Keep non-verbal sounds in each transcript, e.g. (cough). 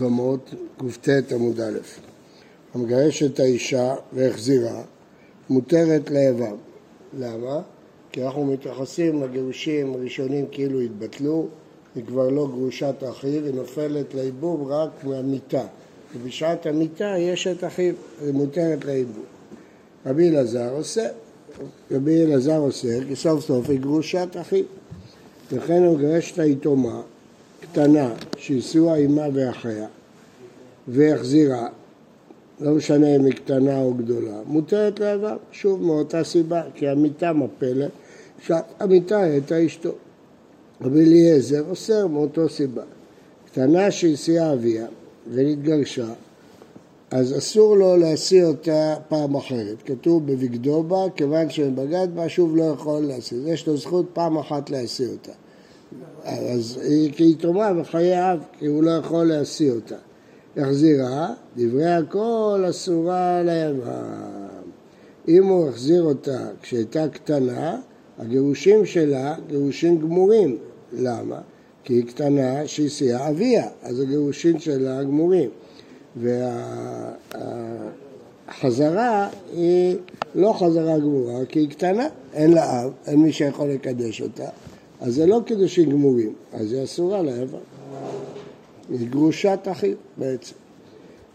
יבמות, קט עמוד א'. המגרש את האישה והחזירה מותרת ליבם. למה? כי אנחנו מתייחסים לגירושים הראשונים כאילו התבטלו, היא כבר לא גרושת אחיו, היא נופלת לעיבוב רק מהמיטה. ובשעת המיטה יש את אחיו, היא מותרת לעיבוב. רבי אלעזר עושה, רבי אלעזר עושה, כי סוף סוף היא גרושת אחיו. וכן הוא מגרש את היתומה קטנה שהסיעו אימה ואחיה והחזירה, לא משנה אם היא קטנה או גדולה, מותרת לעבר, שוב מאותה סיבה, כי המיטה מפלת, שהמיטה הייתה אשתו. רבי אליעזר אוסר מאותו סיבה. קטנה שהסיעה אביה ונתגרשה, אז אסור לו להשיא אותה פעם אחרת. כתוב בבגדו בה, כיוון שבגד בה, שוב לא יכול להשיא. יש לו זכות פעם אחת להשיא אותה. אז היא כיתומה בחיי אב, כי הוא לא יכול להשיא אותה. החזירה, דברי הכל אסורה להם. אם הוא החזיר אותה כשהייתה קטנה, הגירושים שלה גירושים גמורים. למה? כי היא קטנה שהסיעה אביה, אז הגירושים שלה גמורים. והחזרה היא לא חזרה גמורה, כי היא קטנה, אין לה אב, אין מי שיכול לקדש אותה. אז זה לא קידושים גמורים, אז היא אסורה לאיבר. היא גרושת אחיו בעצם.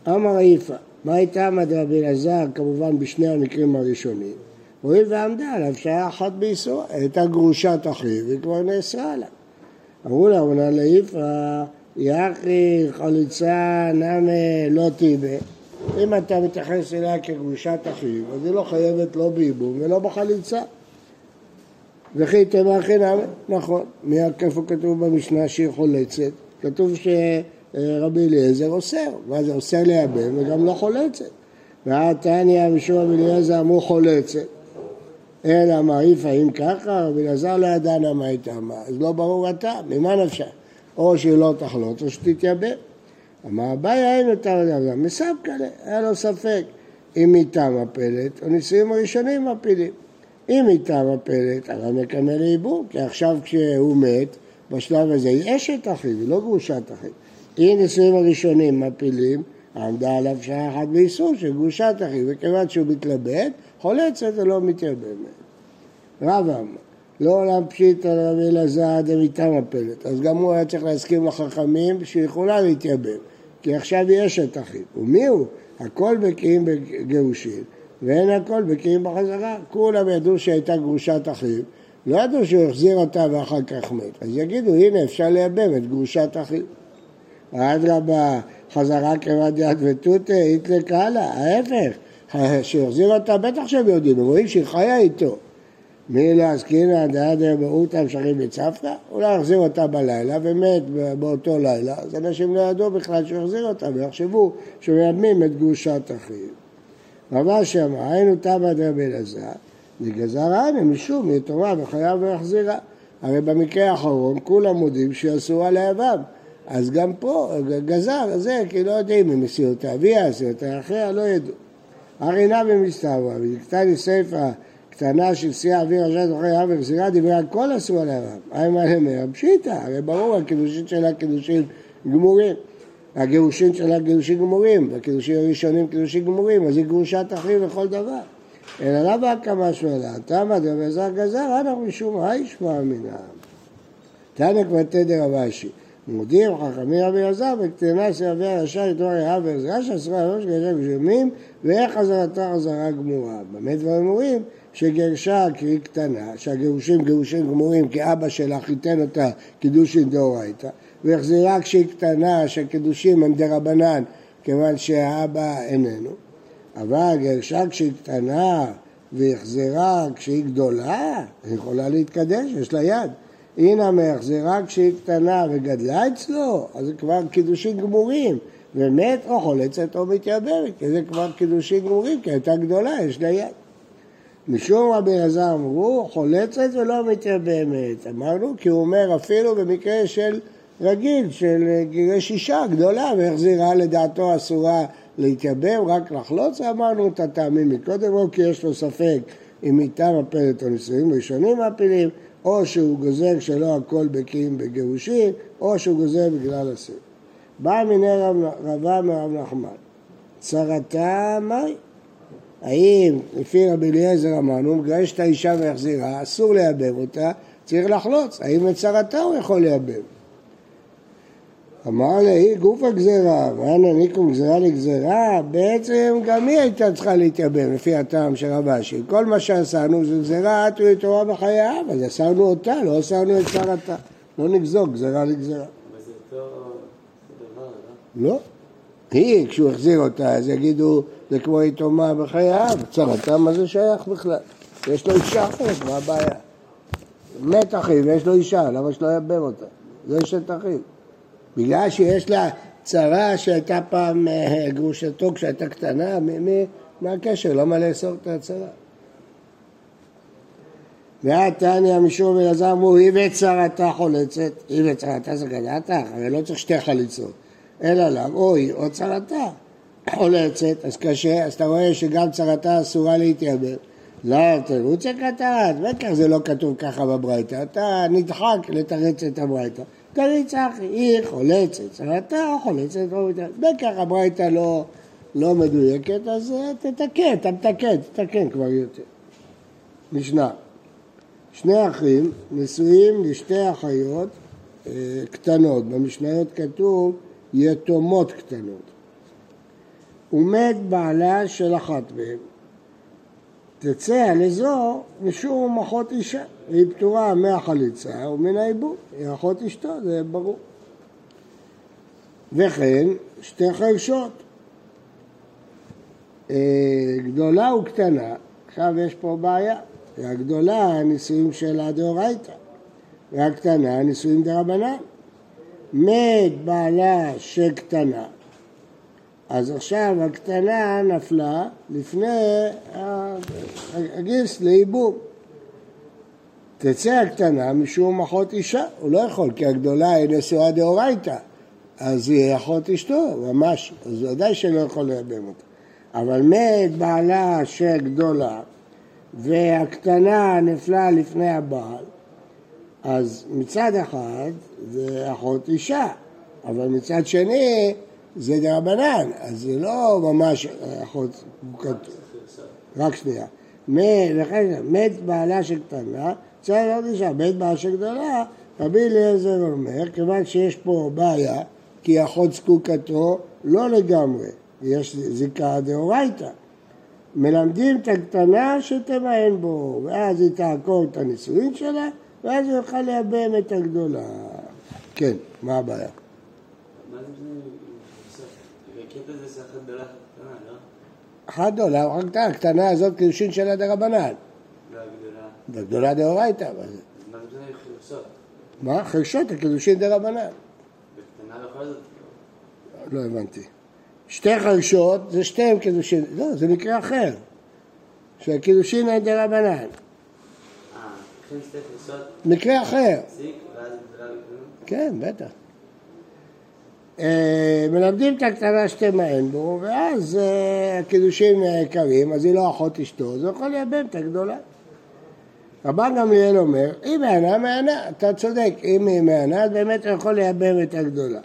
אמר איפה, מה הייתה עמד רבי אלעזר, כמובן בשני המקרים הראשונים? הואיל ועמדה עליו שהיה אחת באיסור, הייתה גרושת אחיו, והיא כבר נאסרה עליו. אמרו לה, אמנה לאיפה, יחי חליצה נמי לא תיבה. אם אתה מתייחס אליה כגרושת אחיו, אז היא לא חייבת לא בייבום ולא בחליצה. וכי תיבה חינם, נכון. איפה כתוב במשנה שהיא חולצת? כתוב שרבי אליעזר אוסר, ואז אוסר לייבם וגם לא חולצת. והתניא משום רבי אליעזר אמרו חולצת. אלא מה, איפה, אם ככה, רבי אלעזר לא ידענה מה הייתה מה, אז לא ברור אתה, ממה נפשה? או שהיא לא תחלוץ או שתתייבם. אמר אביי אין אותה רבי מספקלה, היה לו ספק אם איתה מפלת או נישואים הראשונים מפילים. אם איתה מפלת, הרי מקמל לעיבור, כי עכשיו כשהוא מת, בשלב הזה היא אשת אחיו, היא לא גרושת אחיו. אם נישואים הראשונים מפילים, עמדה עליו שעה אחת באיסור של גרושת אחיו, וכיוון שהוא מתלבט, חולצת ולא מתייבמת. רב אמר, לא עולם פשיטא לרבי אלעזר דמיתה מפלת, אז גם הוא היה צריך להסכים לחכמים שיכולה להתייבם, כי עכשיו היא אשת אחיו. ומי הוא? הכל בקיאים בגירושין, ואין הכל בקיאים בחזרה. כולם ידעו שהייתה גרושת אחיו, לא ידעו שהוא החזיר אותה ואחר כך מת. אז יגידו, הנה אפשר לייבם את גרושת אחיו. אדרבה, חזרה כבד יד ותותא, איתלק הלאה, ההפך. שהחזיר אותה, בטח שהם יודעים, הם רואים שהיא חיה איתו. מי להזכינה דעד באותא אפשרים בצוותא? אולי החזיר אותה בלילה ומת באותו לילה, אז אנשים לא ידעו בכלל שהוא החזיר אותה ויחשבו שמיידמים את גרושת אחיו. רבה שאמר, היינו תמא דרבי אלעזר, נגזר ענה משום יתומה וחייב ויחזירה. הרי במקרה האחרון כולם מודים שהיא אסורה ליבם. אז גם פה גזר, זה כי לא יודעים אם הסיעו אותה אביה, אותה אחיה, לא ידעו. הרי נא במסתברא, ודקתני סיפא קטנה של שיאה אוויר רשת אחרי אב וחזירה דברי הכל אסור עליה רב. איימה למר, פשיטא, הרי ברור הקידושין שלה קידושין גמורים. הגירושין שלה גירושין גמורים, והקידושין הראשונים קידושין גמורים, אז היא גרושת אחים לכל דבר. אלא לאו כמה שואלה, תמה דבזר גזר, אנא משום מה ישמע מנה. תנא כבר תדר רבשי. מודיעים חכמי רבי אלעזר בקטנה אבי הרשע לתור רעב ועזרה שעשרה יום שגרשה גשמים ואיך חזרתה חזרה גמורה. במה דברים אומרים? שגרשה קרי קטנה, שהגירושים גירושים גמורים כי אבא שלה חיתן אותה קידושין דאורייתא והחזירה כשהיא קטנה שהקידושים הם דרבנן כיוון שהאבא איננו אבל גרשה כשהיא קטנה והחזירה כשהיא גדולה, היא יכולה להתקדש, יש לה יד. הנה מהחזירה כשהיא קטנה וגדלה אצלו, אז זה כבר קידושים גמורים. ומת או חולצת או מתייבמת, כי זה כבר קידושים גמורים, כי הייתה גדולה, יש לה יד. משום רבי אלעזר אמרו, חולצת ולא מתייבמת. אמרנו, כי הוא אומר אפילו במקרה של רגיל, של גירש אישה גדולה, והחזירה לדעתו אסורה להתייבם, רק לחלוץ, אמרנו את הטעמים מקודם, או כי יש לו ספק אם איתה מפלת או נישואים ראשונים מפילים, או שהוא גוזר שלא הכל בקיאים בגירושים, או שהוא גוזר בגלל הסיר. בא מיני רבה מרב נחמן, צרתה מהי? האם לפי רבי אליעזר אמרנו, מגרש את האישה והחזירה, אסור לייבם אותה, צריך לחלוץ, האם את צרתה הוא יכול לייבם? אמר לה, גוף הגזרה, ואנא ניקום גזרה לגזרה, בעצם גם היא הייתה צריכה להתייבם, לפי הטעם של רב אשי. כל מה שעשינו זה גזרה, עטו לתורה בחייו, אז אסרנו אותה, לא אסרנו את צרתה. לא נגזור גזרה לגזרה. אבל זה אותו דבר, לא? היא, כשהוא החזיר אותה, אז יגידו, זה כמו יתומה בחייו, צרתה, מה זה שייך בכלל? יש לו אישה אחרת, מה הבעיה? מת אחיו, יש לו אישה, למה שלא יבם אותה? זה אשת אחיו. בגלל שיש לה צרה שהייתה פעם אה, גרושתו כשהייתה קטנה, מי, מה הקשר? למה לאסור את הצרה? ועד תניא משום אלעזר אמרו, היא וצרתה חולצת, היא וצרתה גדלתה, הרי לא צריך שתי חליצות, אלא למה, או היא או צרתה חולצת, אז קשה, אז אתה רואה שגם צרתה אסורה להתייבם. לא, תירוץ הקטן, בטח זה לא כתוב ככה בברייתא, אתה נדחק לתרץ את הברייתא. אחי, היא חולצת, צרתה חולצת, בכך הברייתא לא, לא מדויקת, אז אה, תתקן, אתה מתקן, תתקן כבר יותר. משנה, שני אחים נשואים לשתי אחיות אה, קטנות, במשניות כתוב יתומות קטנות. ומת בעלה של אחת מהן. תצא על אזור משום אחות אישה, והיא פטורה מהחליצה ומן העיבור, היא אחות אשתו, זה ברור. וכן שתי חרשות, אה, גדולה וקטנה, עכשיו יש פה בעיה, והגדולה נישואים של הדאורייתא, והקטנה נישואים דרבנן. מת בעלה שקטנה, אז עכשיו הקטנה נפלה לפני הגיס לייבום. תצא הקטנה משום אחות אישה, הוא לא יכול, כי הגדולה היא נשואה דאורייתא, אז היא אחות אשתו, ממש, אז ודאי שלא יכול לייבם אותה. אבל מת בעלה שגדולה והקטנה נפלה לפני הבעל, אז מצד אחד זה אחות אישה, אבל מצד שני זה דרבנן, אז זה לא ממש אחות. רק שנייה. מת בעלה שקטנה, צריך עוד אישה, מת בעלה שקטנה, רבי אליעזר אומר, כיוון שיש פה בעיה, כי אחות זקוקתו לא לגמרי, יש זיקה דאורייתא. מלמדים את הקטנה שתמאן בו, ואז היא תעקור את הנישואין שלה, ואז הוא יוכל לייבם את הגדולה. כן, מה הבעיה? אחת גדולה, אחת קטנה, הקטנה הזאת קידושין שלה דרבנן. והגדולה דאורייתא. מה זה חרשות? מה? חרשות, הקידושין דרבנן. בקטנה בכל זאת? לא הבנתי. שתי חרשות זה שתיהם קידושין, לא, זה מקרה אחר. שהקידושין הם דרבנן. אה, מקרה אחר. כן, בטח. אה, מלמדים את הקטנה שתמאן בו, ואז אה, הקידושים נעקרים, אז היא לא אחות אשתו, אז הוא יכול לייבם את הגדולה. רבן גמליאל אומר, היא מיאנה, מיאנה, אתה צודק, אם היא מיאנה, אז באמת הוא יכול לייבם את הגדולה.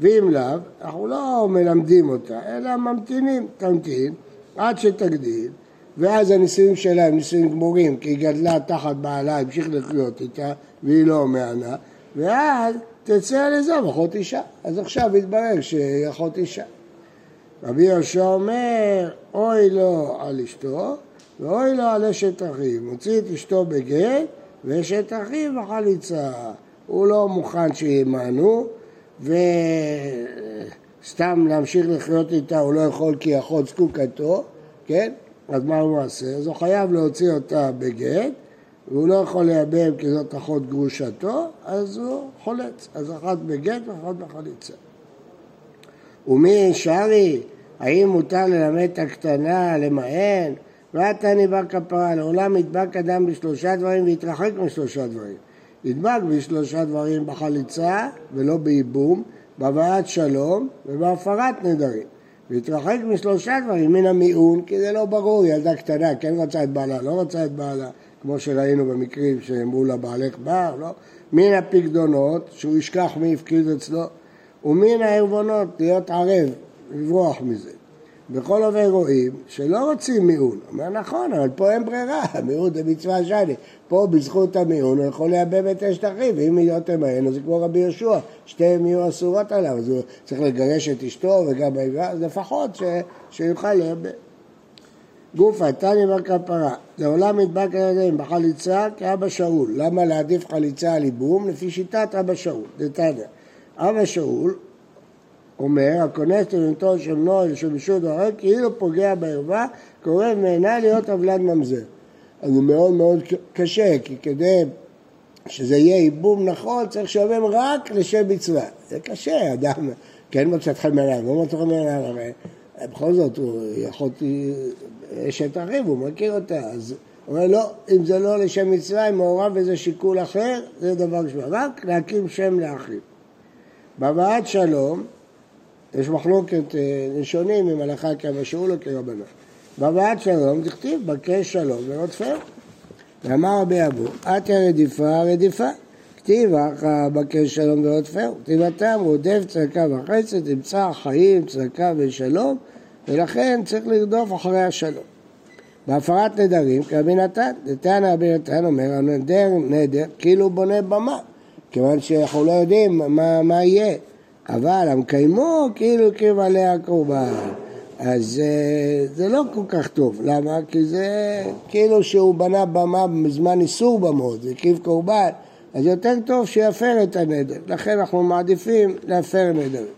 ואם לאו, אנחנו לא מלמדים אותה, אלא ממתינים, תמתין, עד שתגדיל, ואז הנישואים שלה הם נישואים גמורים, כי היא גדלה תחת בעלה, המשיך לחיות איתה, והיא לא מהנה, ואז תצא על עזוב אחות אישה. אז עכשיו התברר שהיא אחות אישה. רבי יהושע אומר, אוי לו על אשתו, ואוי לו על אשת אחיו. מוציא את אשתו בגט, ואשת אחיו בחליצה. הוא לא מוכן שימנו, וסתם להמשיך לחיות איתה הוא לא יכול כי אחות זקוקתו, כן? אז מה הוא עושה? אז הוא חייב להוציא אותה בגט, והוא לא יכול לייבם כי זאת אחות גרושתו, אז הוא חולץ. אז אחת בגט ואחת בחליצה. ומי שרי, האם מותר ללמד את הקטנה למען? ואתה ניבא כפרה, לעולם ידבק אדם בשלושה דברים ויתרחק משלושה דברים. ידבק בשלושה דברים בחליצה ולא בייבום, בהבאת שלום ובהפרת נדרים. והתרחק משלושה דברים, מן המיעון, כי זה לא ברור, ילדה קטנה, כן רצה את בעלה, לא רצה את בעלה, כמו שראינו במקרים שאמרו לה בעלך בר, לא? מן הפקדונות, שהוא ישכח מי הפקיד אצלו, ומן הערבונות להיות ערב, לברוח מזה. בכל אופן רואים שלא רוצים מיעון. אומר נכון, אבל פה אין ברירה, (laughs) מיעון זה מצווה שני. פה בזכות המיעון הוא יכול לייבם את אשת אחיו, ואם מיעוט תמהן, אז זה כמו רבי יהושע, שתיהן יהיו אסורות עליו, אז הוא צריך לגרש את אשתו וגם אז לפחות ש... שיוכל לייבם. גופה, תני בכפרה, לעולם נדבק ידיהם בחליצה כאבא שאול. למה להעדיף חליצה על ייבום? לפי שיטת אבא שאול, דתניא. אבא שאול אומר, הכונס תבנתו של נוי ושל בישוד הרג, כאילו פוגע בערווה, קורא ממנה להיות עוולד ממזר. אז זה מאוד מאוד קשה, כי כדי שזה יהיה ייבום נכון, צריך שיובם רק לשם מצווה. זה קשה, אדם כן מוצא את חמלה, לא מוצא חמלה, הרי בכל זאת הוא יכול, אשת אחיו, הוא מכיר אותה, אז הוא אומר לא, אם זה לא לשם מצווה, אם מעורב שיקול אחר, זה דבר שבא, רק להקים שם לאחיו. בבאת שלום, יש מחלוקת ראשונים אה, אם הלכה כמשאול או כרבנה. בבאת שלום תכתיב בקש שלום ורודפהו. ואמר רבי אבו, את הרדיפה רדיפה. כתיב אחא בקש שלום ורודפהו. כתיבתם רודף צדקה וחסד, תמצא חיים, צדקה ושלום, ולכן צריך לרדוף אחרי השלום. בהפרת נדרים כרבי נתן, נתנא רבי נתן אומר, הנדר נדר כאילו בונה במה, כיוון שאנחנו לא יודעים מה, מה יהיה. אבל המקיימו כאילו עליה הקורבן. אז אה, זה לא כל כך טוב, למה? כי זה כאילו שהוא בנה במה בזמן איסור במות, הקריב קורבן, אז יותר טוב שיפר את הנדר, לכן אנחנו מעדיפים להפר נדרים.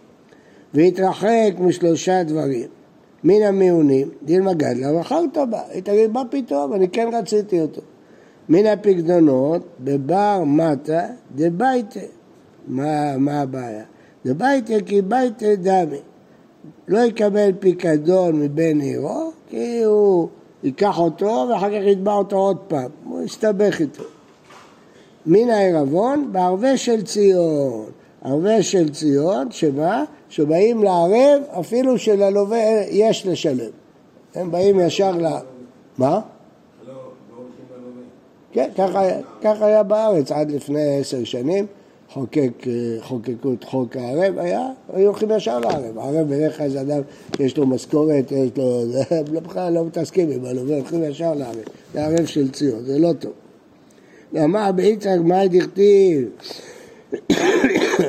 והתרחק משלושה דברים, מן המיונים, דילמה גדלה ואכלת בה, היא תגיד מה פתאום, אני כן רציתי אותו. מן הפקדונות, בבר מטה דבייטה, מה, מה הבעיה? דבייתא כי בייתא דמי. לא יקבל פיקדון מבן עירו, כי הוא ייקח אותו ואחר כך יתבע אותו עוד פעם, הוא יסתבך איתו. מן הערבון בערבי של ציון. ערבי של ציון, שמה? שבאים לערב אפילו שללווה יש לשלם. הם באים ישר ל... מה? כן, ככה היה בארץ עד לפני עשר שנים. חוקק, אה, חוקקו את חוק הערב, היה, היו הולכים ישר לערב. הערב בדרך כלל זה אדם שיש לו משכורת, יש לו, (laughs) לא, בכלל לא מתעסקים עם הלווה, הולכים ישר לערב. זה ערב של ציון, זה לא טוב. אמר ביצחק מאי דכתיב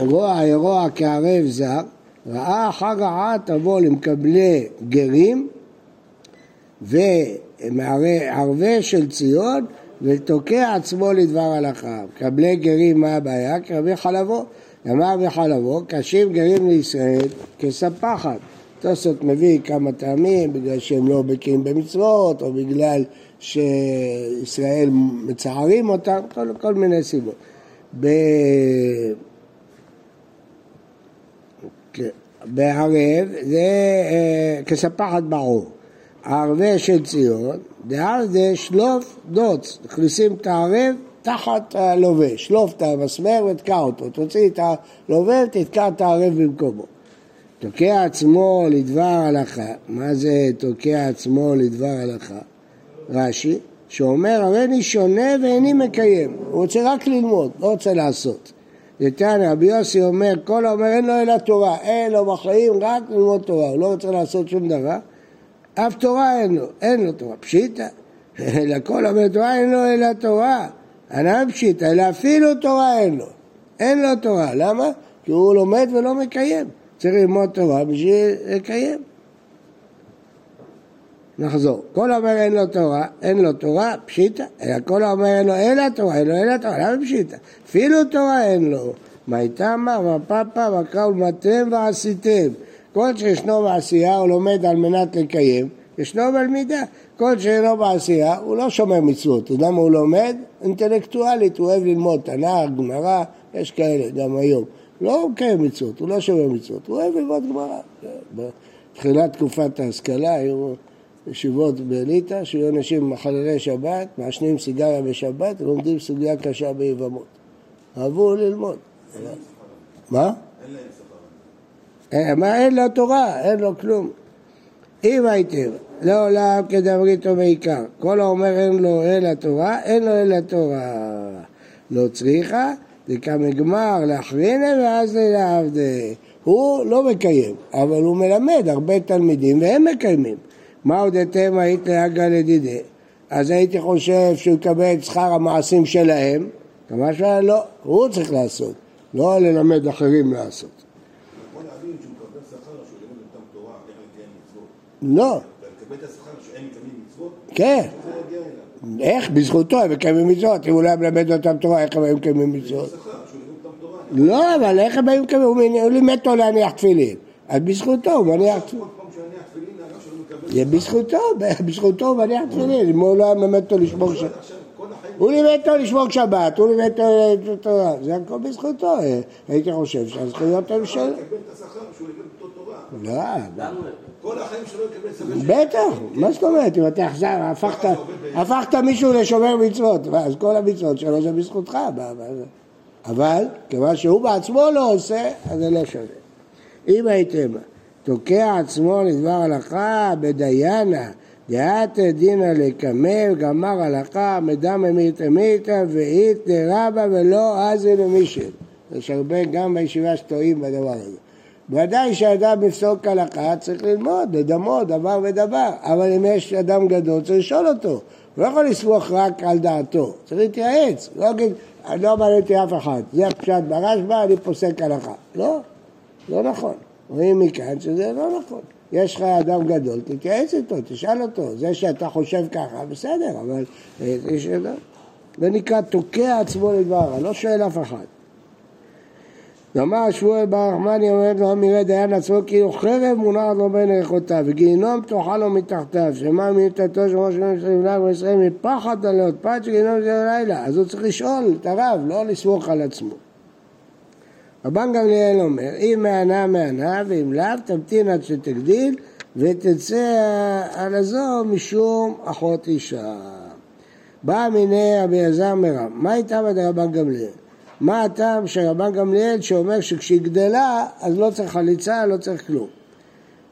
רוע ירוע כערב זר, ראה אחר רעה תבוא למקבלי גרים וערבי של ציון ותוקע עצמו לדבר הלכה. קבלי גרים מה הבעיה? כי רבי חלבו. אמר רבי חלבו, קשים גרים לישראל כספחת. תוספות מביא כמה טעמים, בגלל שהם לא בקיאים במצוות, או בגלל שישראל מצערים אותם, כל, כל מיני סיבות. ב... בערב זה אה, כספחת בעור. הערבי של ציון, דהר זה שלוף דוץ, מכניסים את הערב תחת הלווה, שלוף את המסמר ותקע אותו, תוציא את הלווה ותתקע את הערב במקומו. תוקע עצמו לדבר הלכה, מה זה תוקע עצמו לדבר הלכה? רש"י, שאומר הרי אני שונה ואיני מקיים, הוא רוצה רק ללמוד, לא רוצה לעשות. נתניה, רבי יוסי אומר, כל האומר אין לו אלא תורה, אין לו בחיים רק ללמוד תורה, הוא לא רוצה לעשות שום דבר. אף תורה אין לו, אין לו תורה. פשיטא, (laughs) לכל אומר תורה אין לו אלא תורה. אנא פשיטא, אלא אפילו תורה אין לו. אין לו תורה, למה? כי הוא לומד ולא מקיים. צריך ללמוד תורה בשביל לקיים. נחזור. כל אומר אין לו תורה, אין לו תורה, פשיטא. כל אומר אין לו אלא תורה, אין לו אלא תורה, למה פשיטא? אפילו תורה אין לו. מה איתה מה, פאפה, מה קראו למתם ועשיתם. כל שישנו בעשייה הוא לומד על מנת לקיים, ישנו בלמידה. כל שאינו בעשייה הוא לא שומר מצוות. אתה יודע מה הוא לומד? אינטלקטואלית, הוא אוהב ללמוד תנ"ך, גמרא, יש כאלה גם היום. לא הוא מקיים מצוות, הוא לא שומר מצוות, הוא אוהב ללמוד גמרא. בתחילת תקופת ההשכלה היו ישיבות בליטא, שהיו אנשים מחללי שבת, מעשנים סיגריה בשבת, ולומדים סוגיה קשה ביבמות. אהבו ללמוד. מה? אה, אין לו תורה, אין לו כלום. אם הייתם לעולם כדבריתו בעיקר, כל האומר אין לו אלא תורה, אין לו אלא תורה. לא צריכה, זה כמגמר לאחרינה ואז לעבדי. הוא לא מקיים, אבל הוא מלמד הרבה תלמידים והם מקיימים. מה עוד אתם היית להגה לדידי? אז הייתי חושב שהוא יקבל את שכר המעשים שלהם, כמה שהיה לא, הוא צריך לעשות, לא ללמד אחרים לעשות. לא. כן. איך? בזכותו הם מקיימים מצוות. אם הוא לא היה מלמד אותם תורה, איך הם היו מקיימים מצוות? לא, אבל איך הם היו מקיימים? הוא לימד אותו להניח תפילין. אז בזכותו הוא מניח תפילין. זה בזכותו, בזכותו הוא מניח תפילין. אם הוא לא היה מלמד אותו לשמור שבת. הוא לימד אותו לשמור שבת, הוא לימד אותו תורה. זה הכל בזכותו. הייתי חושב שהזכויות הן של... לא, כל החיים שלו יקבל שכר בטח, מה זאת אומרת, אם אתה הפכת מישהו לשומר מצוות, אז כל המצוות שלו זה בזכותך, אבל כיוון שהוא בעצמו לא עושה, אז זה לא שווה. אם הייתם תוקע עצמו לדבר הלכה בדיינה, דעת דינא לקמא, גמר הלכה, מדם אמית אמיתא ואית דרבא ולא אזי למישל. יש הרבה גם בישיבה שטועים בדבר הזה. ודאי שאדם בפסוק הלכה צריך ללמוד, לדמות דבר ודבר, אבל אם יש אדם גדול צריך לשאול אותו, הוא לא יכול לסמוך רק על דעתו, צריך להתייעץ, לא להגיד, אני לא מעניין אותי אף אחד, זה הפשט ברשב"א, אני פוסק הלכה. לא, לא נכון. רואים מכאן שזה לא נכון. יש לך אדם גדול, תתייעץ איתו, תשאל אותו. זה שאתה חושב ככה, בסדר, אבל יש אה, אדם. זה נקרא תוקע עצמו לדבר, לא שואל אף אחד. ואמר שמואל בר רחמני אומרת לו המראה דיין עצמו כאילו חרב מונעת לו בין ריחותיו וגיהינום פתוחה לו מתחתיו שמה מיתתו של ראש הממשלה בישראל מפחד עלות פת שגיהינום זה לילה אז הוא צריך לשאול את הרב לא לסמוך על עצמו רבן גמליאל אומר אם מענה מענה ואם לאו תמתין עד שתגדיל ותצא על הזו משום אחות אישה בא מיני רבי אלעזר מרם מה איתה בדרבן גמליאל מה הטעם של רבן גמליאל שאומר שכשהיא גדלה אז לא צריך חליצה, לא צריך כלום.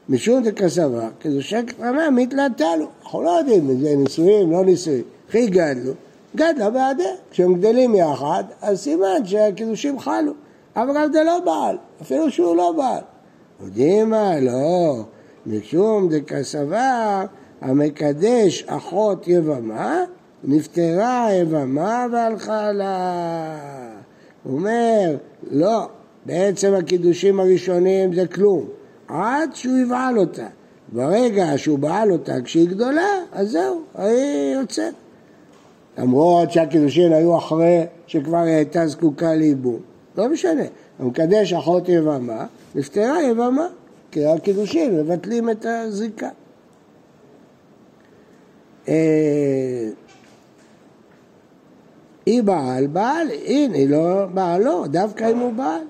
משום דקסבה, קדושי קטנה מתלתה לו. אנחנו לא יודעים אם זה נישואים, לא נישואים. הכי גדלו, גדלה בעדה. כשהם גדלים יחד, אז סימן שהקידושים חלו. אבל גם זה לא בעל, אפילו שהוא לא בעל. יודעים מה? לא. משום דקסבה המקדש אחות יבמה, נפטרה יבמה והלכה לה. הוא אומר, לא, בעצם הקידושים הראשונים זה כלום, עד שהוא יבעל אותה. ברגע שהוא בעל אותה כשהיא גדולה, אז זהו, היא יוצאת. למרות שהקידושים היו אחרי שכבר היא הייתה זקוקה לאיבום. לא משנה, המקדש אחות יבמה, נפטרה יבמה, כי הקידושים מבטלים את הזיקה. אה, היא בעל, בעל, הנה, לא בעלו, דווקא אם הוא בעל.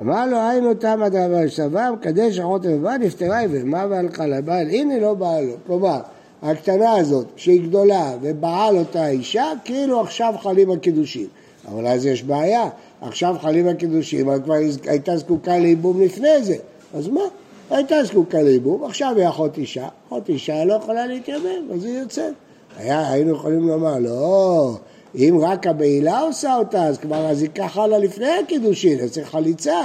אמר לו, היינו תמה דבר שווה, מקדש אחות ובא, נפטרה יבמה והלכה לבעל, הנה לא בעלו. כלומר, הקטנה הזאת, שהיא גדלה ובעל אותה אישה, כאילו עכשיו חלים הקידושים. אבל אז יש בעיה, עכשיו חלים הקידושים, אבל כבר הייתה זקוקה לייבום לפני זה. אז מה? הייתה זקוקה לייבום, עכשיו היא אחות אישה, אחות אישה לא יכולה להתייבם, אז היא יוצאת. היה, היינו יכולים לומר, לא, אם רק הבעילה עושה אותה, אז כבר הזיקה חלה לפני הקידושין, אז צריך חליצה,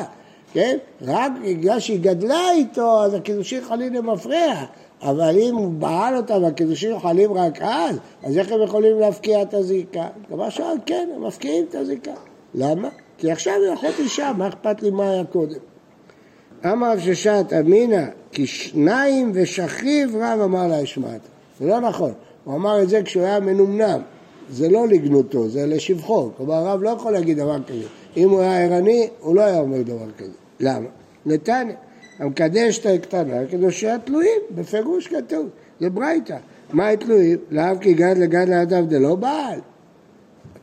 כן? רק בגלל שהיא גדלה איתו, אז הקידושין חלים למפרע. אבל אם הוא בעל אותה והקידושין חלים רק אז, אז איך הם יכולים להפקיע את הזיקה? כמה שעה, כן, הם מפקיעים את הזיקה. למה? כי עכשיו היא אחות אישה, מה אכפת לי מה היה קודם? אמר ששת אמינא, כי שניים ושכיב רב אמר לה השמעת. זה לא נכון, הוא אמר את זה כשהוא היה מנומנם. זה לא לגנותו, זה לשבחו. כלומר, הרב לא יכול להגיד דבר כזה. אם הוא היה ערני, הוא לא היה אומר דבר כזה. למה? נתניה, המקדש את הקטנה, קדושי התלויים, בפירוש כתוב, זה ברייתא. מה התלויים? לאו כי גד לגד לאדם זה לא בעל.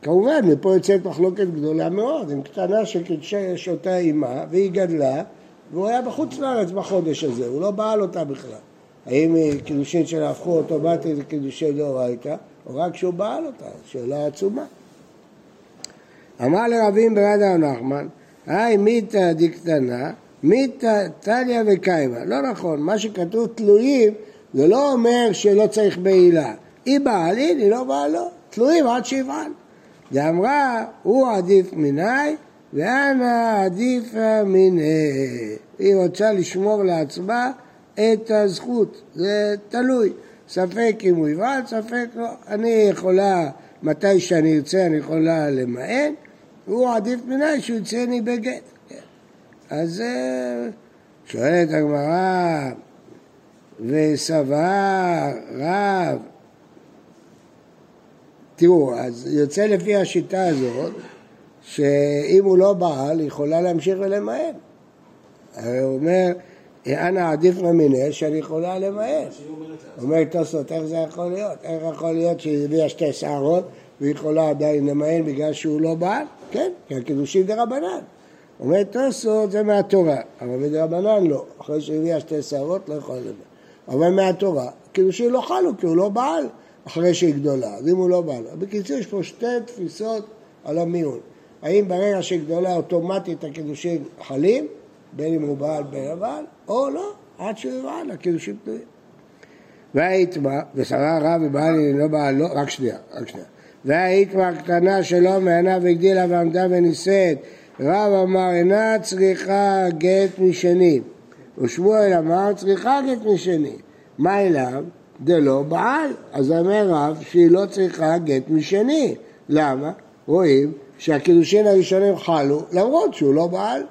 כמובן, מפה יוצאת מחלוקת גדולה מאוד, עם קטנה שקידשה אותה אימה, והיא גדלה, והוא היה בחוץ לארץ בחודש הזה, הוא לא בעל אותה בכלל. האם קידושין שלה הפכו אוטומטית לקידושי דאורייתא? או רק שהוא בעל אותה, שאלה עצומה. אמר לרבים ברדה נחמן, היי מיתא דקטנה, מיתא טליה וקיימה. לא נכון, מה שכתוב תלויים זה לא אומר שלא צריך בעילה. היא בעלין, היא לא בעלו. תלויים עד שיבעל. ואמרה, הוא עדיף מיני ואנא עדיפה מיניה. היא רוצה לשמור לעצמה את הזכות, זה תלוי. ספק אם הוא יבעל, ספק לא. אני יכולה, מתי שאני ארצה אני יכולה למען, הוא עדיף מנהל שהוא יצאני בגט. אז אה, שואלת הגמרא, וסבר רב, תראו, אז יוצא לפי השיטה הזאת, שאם הוא לא בעל, היא יכולה להמשיך ולמען. הוא אומר, אנא עדיף ממיניה שאני יכולה למען. אומר תוספות, איך זה יכול להיות? איך יכול להיות שהיא הביאה שתי שערות והיא יכולה עדיין למען בגלל שהוא לא בעל? כן, כי הקידושים דה רבנן. אומר תוספות זה מהתורה, אבל בדרבנן לא. אחרי שהיא הביאה שתי שערות לא יכולה למען. אבל מהתורה, קידושים לא חלו כי הוא לא בעל אחרי שהיא גדולה, אז אם הוא לא בעל. בקיצור יש פה שתי תפיסות על המיון. האם ברגע שהיא גדולה אוטומטית הקידושים חלים, בין אם הוא בעל בין הבעל, או לא, עד שהוא יבעל, הקידושים תלויים. והאיתמה, ושרה רב ובעל אינו בעל לא, רק שנייה, רק שנייה. והאיתמה הקטנה שלו מעינה והגדילה ועמדה ונישאת, רב אמר אינה צריכה גט משני, ושמואל אמר צריכה גט משני. מה אליו? דלא בעל. אז אומר רב שהיא לא צריכה גט משני. למה? רואים שהקידושין הראשונים חלו למרות שהוא לא בעל.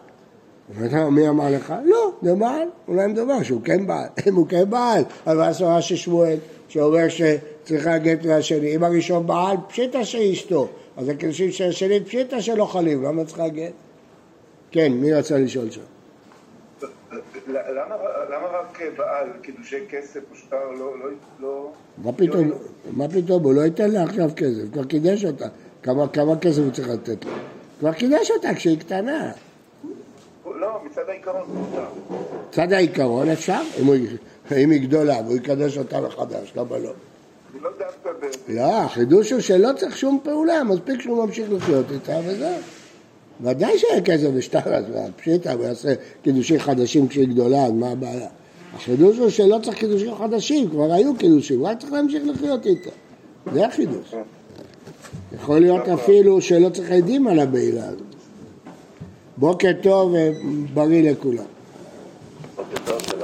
מי אמר לך? לא, זה בעל. אולי מדובר שהוא כן בעל. (laughs) אם הוא כן בעל, אז מה הסברה של שמואל שאומר שצריכה גט מהשני. אם הראשון בעל, פשיטה שאשתו. אז הקידושים של השני פשיטה שלא חלים, למה צריכה גט? כן, מי רצה לשאול שם? למה רק בעל, קידושי כסף או שטר לא... לא, לא מה פתאום, מה פתאום, הוא לא ייתן לה עכשיו כסף, כבר קידש אותה. כמה, כמה כסף הוא צריך לתת לה? כבר קידש אותה כשהיא קטנה. לא, מצד העיקרון מותר. מצד העיקרון אפשר, אם, הוא, אם היא גדולה והוא יקדש אותה מחדש, למה לא? לא. לא, החידוש הוא שלא צריך שום פעולה, מספיק שהוא ממשיך לחיות איתה וזהו. ודאי שאין כסף בשטר, אז פשיטה, הוא יעשה קידושים חדשים כשהיא גדולה, אז מה הבעיה? החידוש הוא שלא צריך קידושים חדשים, כבר היו קידושים, רק צריך להמשיך לחיות איתה. זה החידוש. יכול להיות אפילו שלא צריך עדים על הבעילה הזאת. בוקר טוב ובריא לכולם. בוקר טוב.